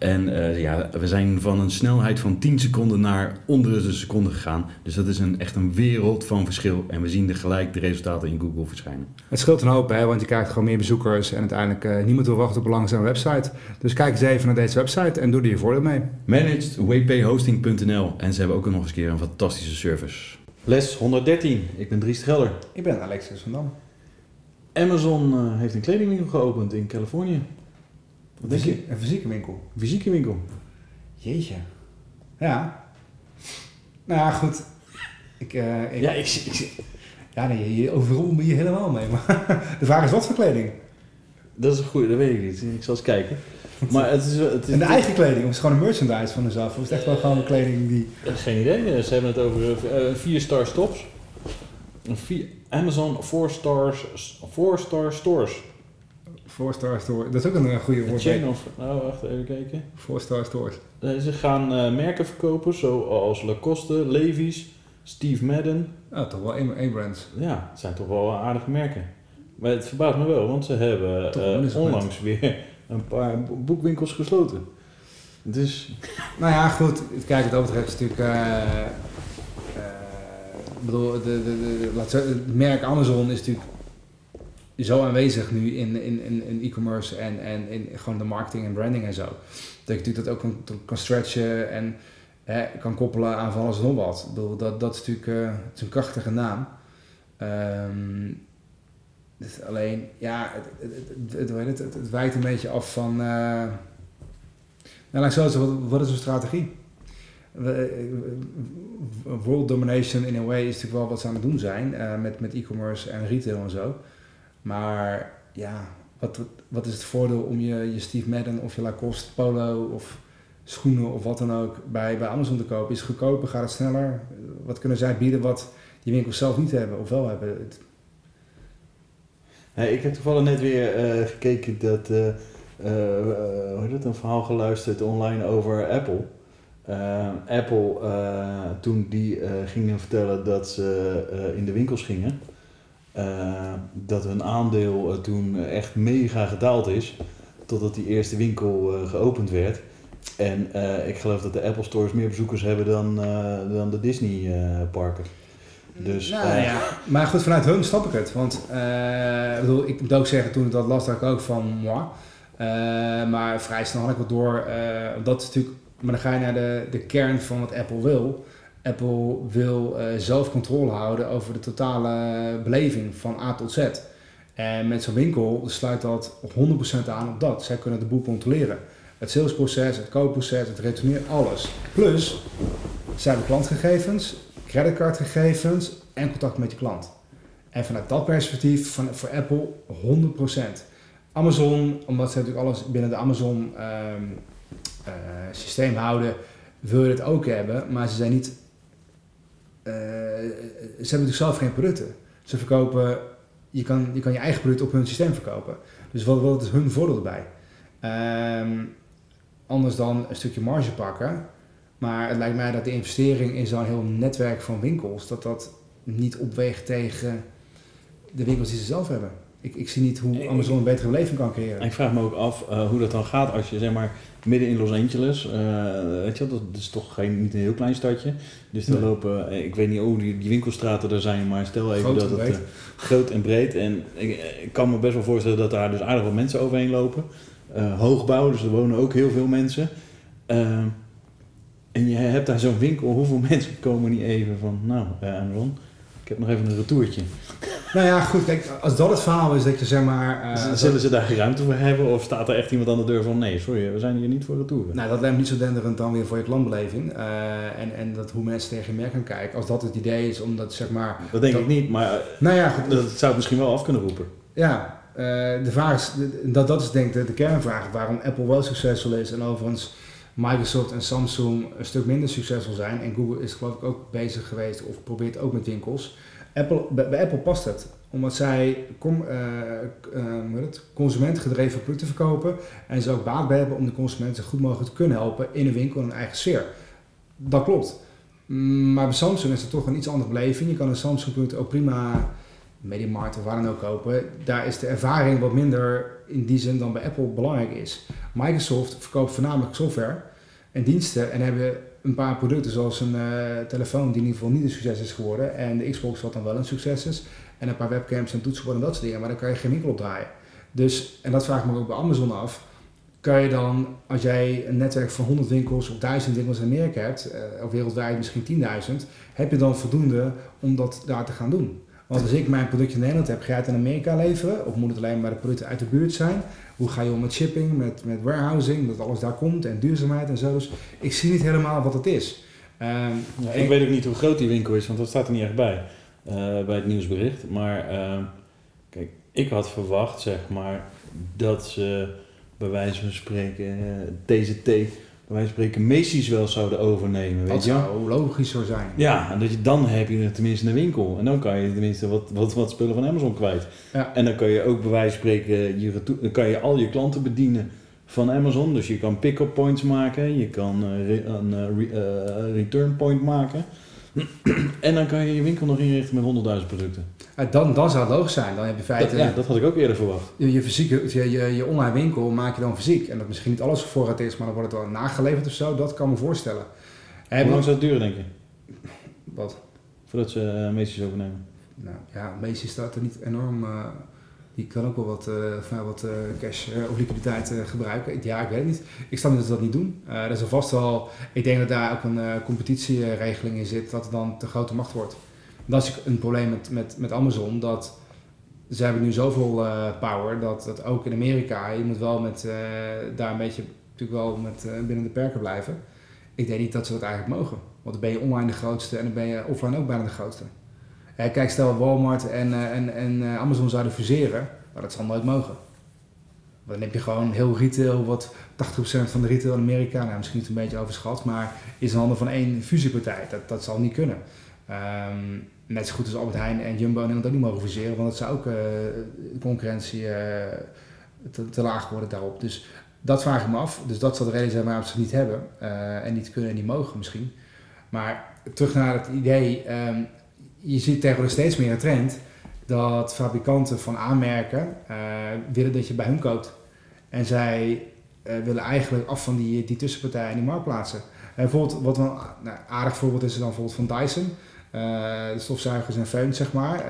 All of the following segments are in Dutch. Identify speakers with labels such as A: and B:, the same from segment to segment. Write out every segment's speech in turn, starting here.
A: en uh, ja, we zijn van een snelheid van 10 seconden naar onder de seconde gegaan. Dus dat is een, echt een wereld van verschil. En we zien er gelijk de resultaten in Google verschijnen.
B: Het scheelt een hoop, hè, want je krijgt gewoon meer bezoekers. En uiteindelijk uh, niemand wil wachten op een langzame website. Dus kijk eens even naar deze website en doe er je voordeel mee.
A: Managedwphosting.nl En ze hebben ook nog eens een keer een fantastische service. Les 113. Ik ben Dries Gelder.
B: Ik ben Alexis van Dam.
A: Amazon uh, heeft een kledingwinkel geopend in Californië.
B: Wat denk je? Een fysieke winkel.
A: Fysieke winkel.
B: Jeetje. Ja. Nou ja, goed. Ik, uh, ik,
A: ja, ik, ik,
B: ja, nee, je overrol me hier helemaal mee. Maar de vraag is wat voor kleding?
A: Dat is een goede, dat weet ik niet. Ik zal eens kijken. Maar het is, het is
B: en de eigen kleding, of is het gewoon een merchandise van jezelf? Of is het echt wel gewoon een kleding die...
A: Geen idee. Ze hebben het over uh, vier star stops. Vier, Amazon 4 stars, 4 star stores.
B: Four Star Store. Dat is ook een goede woord.
A: Chain of... Nou, wacht even kijken.
B: Four Star Stores.
A: Ze gaan uh, merken verkopen zoals Lacoste, Levi's, Steve Madden.
B: Oh, toch wel één brands.
A: Ja, het zijn toch wel aardige merken. Maar het verbaast me wel, want ze hebben uh, onlangs weer een paar boekwinkels gesloten. Dus...
B: Nou ja, goed. Kijk, het betreft is natuurlijk... Uh, ik bedoel, de, de, de, het merk Amazon is natuurlijk zo aanwezig nu in, in, in, e-commerce en, en in gewoon de marketing en branding en zo. Dat je natuurlijk dat ook kan, kan stretchen en hè, kan koppelen aan van alles en nog wat. Ik bedoel, dat, dat is natuurlijk uh, het is een krachtige naam. Um, dus alleen, ja, het, het, het, wijkt een beetje af van. Uh, nou, laat ik zo zeggen, wat, wat is een strategie? World domination in a way is natuurlijk wel wat ze aan het doen zijn met, met e-commerce en retail en zo. Maar ja, wat, wat is het voordeel om je, je Steve Madden of je Lacoste polo of schoenen of wat dan ook bij, bij Amazon te kopen? Is het goedkoper? Gaat het sneller? Wat kunnen zij bieden wat die winkels zelf niet hebben of wel hebben?
A: Hey, ik heb toevallig net weer uh, gekeken dat, uh, uh, hoe heet het, een verhaal geluisterd online over Apple. Apple, toen die gingen vertellen dat ze in de winkels gingen, uh, dat hun aandeel uh, toen echt mega gedaald is. Totdat die eerste winkel uh, geopend werd. En ik geloof dat de Apple stores meer bezoekers hebben dan, dan de Disney parken. Dus,
B: nou, ja. Maar goed, vanuit hun snap ik het. Want ik, bedoel, ik moet ook zeggen, toen ik dat las, dacht ik ook van moi. maar vrij snel had ik wat door. dat is natuurlijk, maar dan ga je naar de, de kern van wat Apple wil. Apple wil uh, zelf controle houden over de totale beleving van A tot Z. En met zo'n winkel sluit dat 100% aan op dat. Zij kunnen de boel controleren. Het salesproces, het koopproces, het retourneren, alles. Plus, zij hebben klantgegevens, creditcardgegevens en contact met je klant. En vanuit dat perspectief, van, voor Apple 100%. Amazon, omdat ze natuurlijk alles binnen de Amazon um, uh, systeem houden, wil je het ook hebben, maar ze zijn niet ze hebben natuurlijk zelf geen producten. Ze verkopen, je kan, je eigen product op hun systeem verkopen. Dus wat, wat is hun voordeel erbij? Um, anders dan een stukje marge pakken. Maar het lijkt mij dat de investering in zo'n heel netwerk van winkels, dat dat niet opweegt tegen de winkels die ze zelf hebben. Ik, ik zie niet hoe Amazon een betere beleving kan creëren.
A: Ik vraag me ook af uh, hoe dat dan gaat als je zeg maar midden in Los Angeles, uh, weet je dat is toch geen, niet een heel klein stadje. Dus er nee. lopen, ik weet niet hoe die, die winkelstraten er zijn, maar stel even groot dat het uh, groot en breed. En ik, ik, kan me best wel voorstellen dat daar dus aardig wat mensen overheen lopen. hoogbouw, dus er wonen ook heel veel mensen. en je hebt daar zo'n winkel, hoeveel mensen komen niet even van, nou Amazon, ik heb nog even een retourtje.
B: Nou ja, goed, kijk, als dat het verhaal is dat je zeg maar... uh,
A: Zullen ze daar geen ruimte voor hebben of staat er echt iemand aan de deur van nee, sorry, we zijn hier niet voor retour?
B: Nou, dat lijkt me niet zo denderend dan weer voor je klantbeleving uh, en, en dat hoe mensen tegen je merk gaan kijken. Als dat het idee is, omdat zeg maar...
A: Dat denk ik niet, maar
B: nou ja, goed,
A: dat zou het misschien wel af kunnen roepen.
B: Ja, uh, de vraag is, dat, dat is denk ik de kernvraag waarom Apple wel succesvol is en overigens Microsoft en Samsung een stuk minder succesvol zijn. En Google is geloof ik ook bezig geweest of probeert ook met winkels. Apple, bij, Apple past het. Omdat zij com, uh, het, consumentgedreven producten verkopen. En ze ook baat bij hebben om de consument zo goed mogelijk te kunnen helpen in een winkel in een eigen sfeer. Dat klopt. Maar bij Samsung is het toch een iets andere beleving. Je kan een Samsung product ook prima Mediamarkt of waar dan ook kopen. Daar is de ervaring wat minder in die zin dan bij Apple belangrijk is. Microsoft verkoopt voornamelijk software en diensten en hebben een paar producten zoals een uh, telefoon die in ieder geval niet een succes is geworden en de Xbox wat dan wel een succes is en een paar webcams en toetsenborden en dat soort dingen, maar dan kan je geen winkel op draaien. Dus, en dat vraag ik me ook bij Amazon af, kan je dan, als jij een netwerk van 100 winkels of 1000 winkels in Amerika hebt, uh, of wereldwijd misschien 10.000, heb je dan voldoende om dat daar te gaan doen? Want als ik mijn productje in Nederland heb, ga je het in Amerika leveren? Of moet het alleen maar de producten uit de buurt zijn? Hoe ga je om met shipping, met, met warehousing, dat alles daar komt en duurzaamheid en zo. Dus ik zie niet helemaal wat het is.
A: Ja, ik weet ook niet hoe groot die winkel is, want dat staat er niet echt bij, uh, bij het nieuwsbericht. Maar uh, kijk, ik had verwacht, zeg maar, dat ze bij wijze van spreken uh, TZT van spreken Macy's wel zouden overnemen. Weet
B: dat
A: je?
B: zou logisch zo zijn.
A: Ja, en dat je, dan heb je tenminste een winkel. En dan kan je tenminste wat, wat, wat spullen van Amazon kwijt.
B: Ja.
A: En dan kan je ook bij wijze van spreken je, dan kan je al je klanten bedienen van Amazon. Dus je kan pick-up points maken, je kan uh, re, een uh, re, return point maken. en dan kan je je winkel nog inrichten met 100.000 producten.
B: Dan, dan zou het logisch zijn. Dan heb je feite.
A: Dat, ja, dat had ik ook eerder verwacht.
B: Je, je, fysieke, je, je, je, online winkel maak je dan fysiek. En dat misschien niet alles voorraad is, maar dan wordt het wel nageleverd of zo. Dat kan me voorstellen.
A: Hoe lang zou het duren, denk je?
B: Wat?
A: Voordat ze uh, Macy's overnemen.
B: Nou ja, Macy's staat er niet enorm. Uh, die kan ook wel wat, uh, wat cash of liquiditeit gebruiken. Ja, ik weet het niet. Ik snap niet dat ze dat niet doen. er is vast wel. Ik denk dat daar ook een competitieregeling in zit, dat het dan te grote macht wordt dat is een probleem met, met, met Amazon. Dat ze hebben nu zoveel power dat, dat ook in Amerika, je moet wel met, daar een beetje natuurlijk wel met, binnen de perken blijven. Ik denk niet dat ze dat eigenlijk mogen. Want dan ben je online de grootste en dan ben je offline ook bijna de grootste. Kijk, stel Walmart en, en, en Amazon zouden fuseren, maar dat zal nooit mogen. Dan heb je gewoon heel retail, wat 80% van de retail in Amerika, nou misschien niet een beetje overschat, maar is in handen van één fusiepartij. Dat, dat zal niet kunnen. Um, net zo goed als Albert Heijn en Jumbo en ook niet mogen fuseren, want dat zou ook uh, concurrentie te, laag worden daarop. Dus dat vraag ik me af. Dus dat zal de reden zijn waarom ze het niet hebben en niet kunnen en niet mogen misschien. Maar terug naar het idee, um, je ziet tegenwoordig steeds meer een trend dat fabrikanten van aanmerken willen dat je bij hun koopt. En zij willen eigenlijk af van die, die tussenpartijen in die marktplaatsen. bijvoorbeeld, wat een nou, aardig voorbeeld is er dan bijvoorbeeld van Dyson. Stofzuigers en föhn, zeg maar.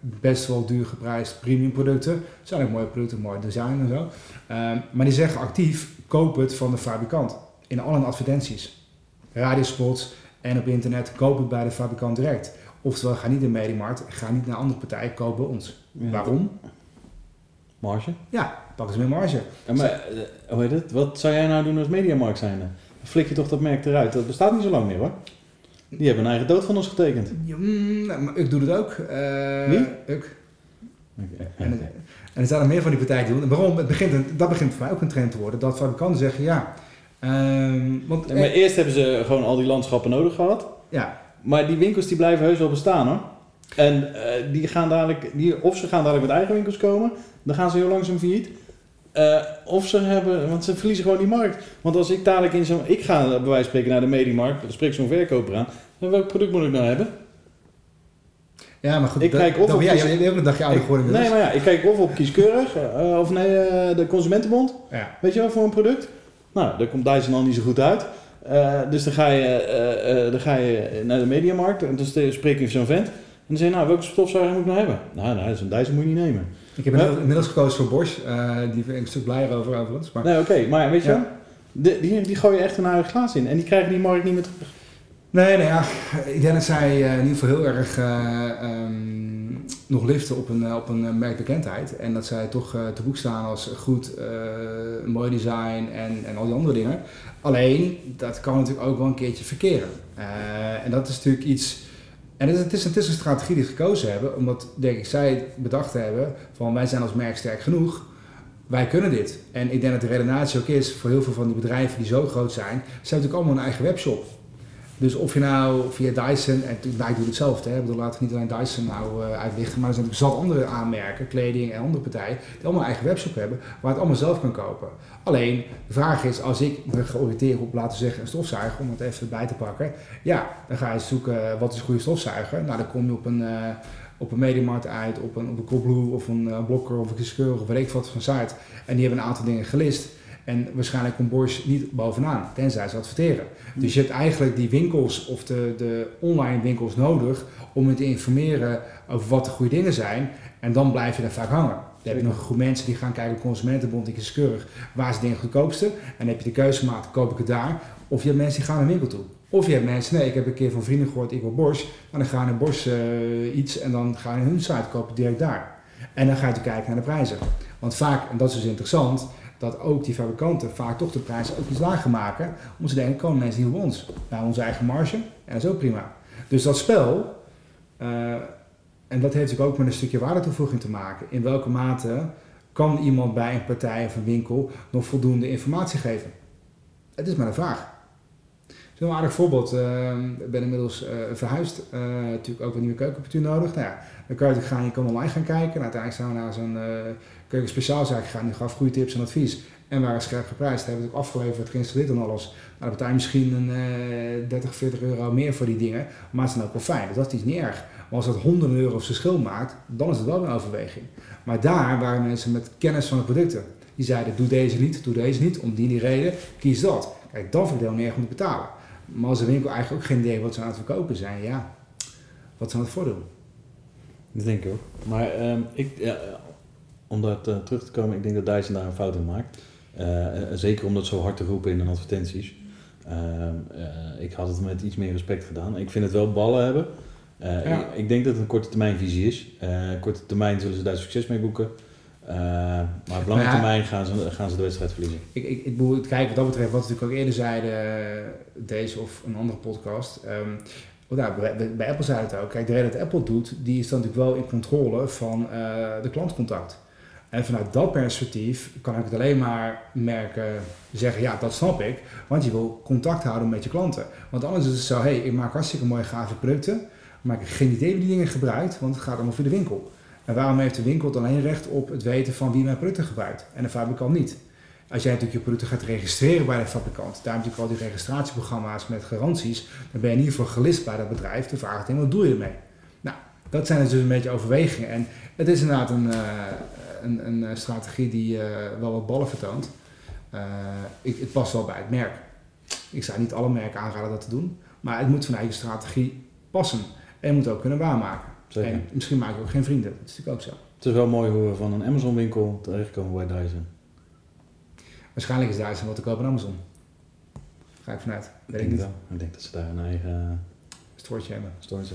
B: Best wel duur geprijsd premium producten. Zijn ook mooie producten, mooi design en zo. Uh, maar die zeggen actief, koop het van de fabrikant. In alle advertenties. Radiospots en op internet, koop het bij de fabrikant direct. Oftewel, ga niet in de Mediamarkt, ga niet naar andere partijen, koop bij ons. Ja. Waarom?
A: Marge?
B: Ja, pakken ze meer marge.
A: Ja, maar, hoe heet het? Wat zou jij nou doen als Mediamarkt zijn? Dan flik je toch dat merk eruit? Dat bestaat niet zo lang meer hoor. Die hebben een eigen dood van ons getekend.
B: Ja, nou, maar ik doe het ook. Uh,
A: Wie?
B: Ik. Okay. En, en, er zijn er meer van die partijen die doen. waarom? Het begint, dat begint voor mij ook een trend te worden. Dat fabrikanten zeggen, ja... Um, want,
A: ja, maar eerst hebben ze gewoon al die landschappen nodig gehad.
B: Ja.
A: Maar die winkels die blijven heus wel bestaan hoor. En uh, die gaan dadelijk, die, of ze gaan dadelijk met eigen winkels komen, dan gaan ze heel langzaam failliet. Uh, of ze hebben, want ze verliezen gewoon die markt. Want als ik dadelijk in zo'n, ik ga bij wijze van spreken naar de mediemarkt, dan spreek zo'n verkoper aan. En welk product moet ik nou hebben?
B: Ja, maar goed.
A: Ik kijk of op
B: ja,
A: kies...
B: je een dagje ouder geworden.
A: Nee, maar ja, ik kijk of op kieskeurig, uh, of nee, de Consumentenbond.
B: Ja.
A: Weet je wel, voor een product. Nou, daar komt Dyson al niet zo goed uit. Uh, dus dan ga, je, dan ga je naar de mediamarkt en dan spreek je zo'n vent. En dan zeg je, nou, welke stofzuiger moet ik nou hebben? Nou, nou zo'n Dyson moet je niet nemen.
B: Ik heb inmiddels, inmiddels gekozen voor Bosch, die vind ik een stuk blijer over overigens. Maar...
A: Nee, oké, okay, maar weet je ja. de, die, die gooi je echt een eigen glaas in en die krijgen die markt niet meer terug.
B: Nee, nee, ja, ik denk dat zij in ieder geval heel erg um, nog liften op een, op een merkbekendheid. En dat zij toch te boek staan als goed, mooi design en, en al die andere dingen. Alleen, dat kan natuurlijk ook wel een keertje verkeren. en dat is natuurlijk iets en het is, het is een strategie die ze gekozen hebben, omdat denk ik, zij bedacht hebben van wij zijn als merk sterk genoeg, wij kunnen dit. En ik denk dat de redenatie ook is voor heel veel van die bedrijven die zo groot zijn, ze hebben natuurlijk allemaal een eigen webshop. Dus of je nou via Dyson, en wij doen hetzelfde, hè, ik bedoel, laten we niet alleen Dyson nou uh, uitlichten, maar er zijn natuurlijk zat andere aanmerken, kleding en andere partijen, die allemaal een eigen webshop hebben, waar het allemaal zelf kan kopen. Alleen, de vraag is, als ik me georiënteerd op, laten we zeggen, een stofzuiger, om het even bij te pakken, ja, dan ga je zoeken, eh, wat is een goede stofzuiger? Nou, dan kom je op een, uh, op een Mediamarkt uit, op een, op een Coolblue of een uh, Blokker of een Kiskeur of weet ik van site. En die hebben een aantal dingen gelist. En waarschijnlijk komt Bosch niet bovenaan, tenzij ze adverteren. Dus je hebt eigenlijk die winkels of de, de online winkels nodig om je te informeren over wat de goede dingen zijn. En dan blijf je daar vaak hangen. Dan heb je nog een groep mensen die gaan kijken op Consumentenbond, die is keurig, waar is het ding goedkoopste? En dan heb je de keuzemaat, koop ik het daar? Of je hebt mensen die gaan naar een winkel toe. Of je hebt mensen, nee, ik heb een keer van vrienden gehoord, ik wil Bosch. En dan ga je naar Bosch uh, iets en dan ga je hun site kopen direct daar. En dan ga je kijken naar de prijzen. Want vaak, en dat is dus interessant, dat ook die fabrikanten vaak toch de prijs ook iets lager maken. Omdat ze denken, komen mensen niet op ons. Naar onze eigen marge. En ook prima. Dus dat spel, uh, en dat heeft ook met een stukje waardetoevoeging te maken. In welke mate kan iemand bij een partij of een winkel nog voldoende informatie geven? Het is maar een vraag. Een aardig voorbeeld. Uh, ik ben inmiddels uh, verhuisd. Uh, natuurlijk ook een nieuwe keukenapparatuur nodig. Nou ja, dan kan je gaan, je kan online gaan kijken. En uiteindelijk zijn we naar zo'n keuken speciaalzaak gegaan. Die gaf goede tips en advies. En waren scherp geprijsd. Hebben het ook afgeleverd, geïnstalleerd en alles. Nou, dan betaal je misschien een 30, 40 euro meer voor die dingen. Maar het is dan ook wel fijn. Dat is niet erg. Maar als dat honderden euro's verschil maakt, dan is het wel een overweging. Maar daar waren mensen met kennis van de producten. Die zeiden, doe deze niet, doe deze niet. Om die, die reden, kies dat. Kijk, dan vind ik het om te betalen. Maar als de winkel eigenlijk ook geen idee wat ze aan het verkopen zijn, ja, wat aan het voordoen?
A: Dat denk ik ook. Maar um, ik, ja, om dat uh, terug te komen, ik denk dat Dyson daar een fout in maakt. Uh, zeker om dat zo hard te roepen in de advertenties. Uh, ik had het met iets meer respect gedaan. Ik vind het wel ballen hebben. Ja. Ik, ik, denk dat het een korte termijn visie is. korte termijn zullen ze daar succes mee boeken. maar op lange ja, termijn gaan ze, gaan ze de wedstrijd verliezen.
B: Ik, ik, ik moet kijken wat dat betreft, wat we natuurlijk ook eerder zeiden, deze of een andere podcast. Um, nou, bij, bij, Apple zei het ook. Kijk, de reden dat Apple doet, die is dan natuurlijk wel in controle van de klantcontact. En vanuit dat perspectief kan ik het alleen maar merken, zeggen, ja, dat snap ik. Want je wil contact houden met je klanten. Want anders is het zo, hé, hey, ik maak hartstikke mooie gave producten. Maar ik heb geen idee wie die dingen gebruikt, want het gaat allemaal via de winkel. En waarom heeft de winkel dan alleen recht op het weten van wie mijn producten gebruikt? En de fabrikant niet. Als jij natuurlijk je producten gaat registreren bij de fabrikant, daar heb je natuurlijk al die registratieprogramma's met garanties, dan ben je in ieder geval gelist bij dat bedrijf. De vraag is, wat doe je ermee? Dat zijn dus een beetje overwegingen. En het is inderdaad een, uh, een, een eh, strategie die uh, wel wat ballen vertoont. Ik, het past wel bij het merk. Ik zou niet alle merken aanraden dat te doen, maar het moet vanuit je strategie passen. En je moet ook kunnen waarmaken. Zeker. En misschien maak je ook geen vrienden, dat is natuurlijk ook zo.
A: Het is wel mooi hoe we van een Amazon winkel terechtkomen bij Dyson.
B: Waarschijnlijk is Dyson wat te kopen aan Amazon. Ga ik vanuit.
A: Weet ik, ik niet. Ik denk dat ze daar een eigen
B: stoortje hebben.
A: Stoortje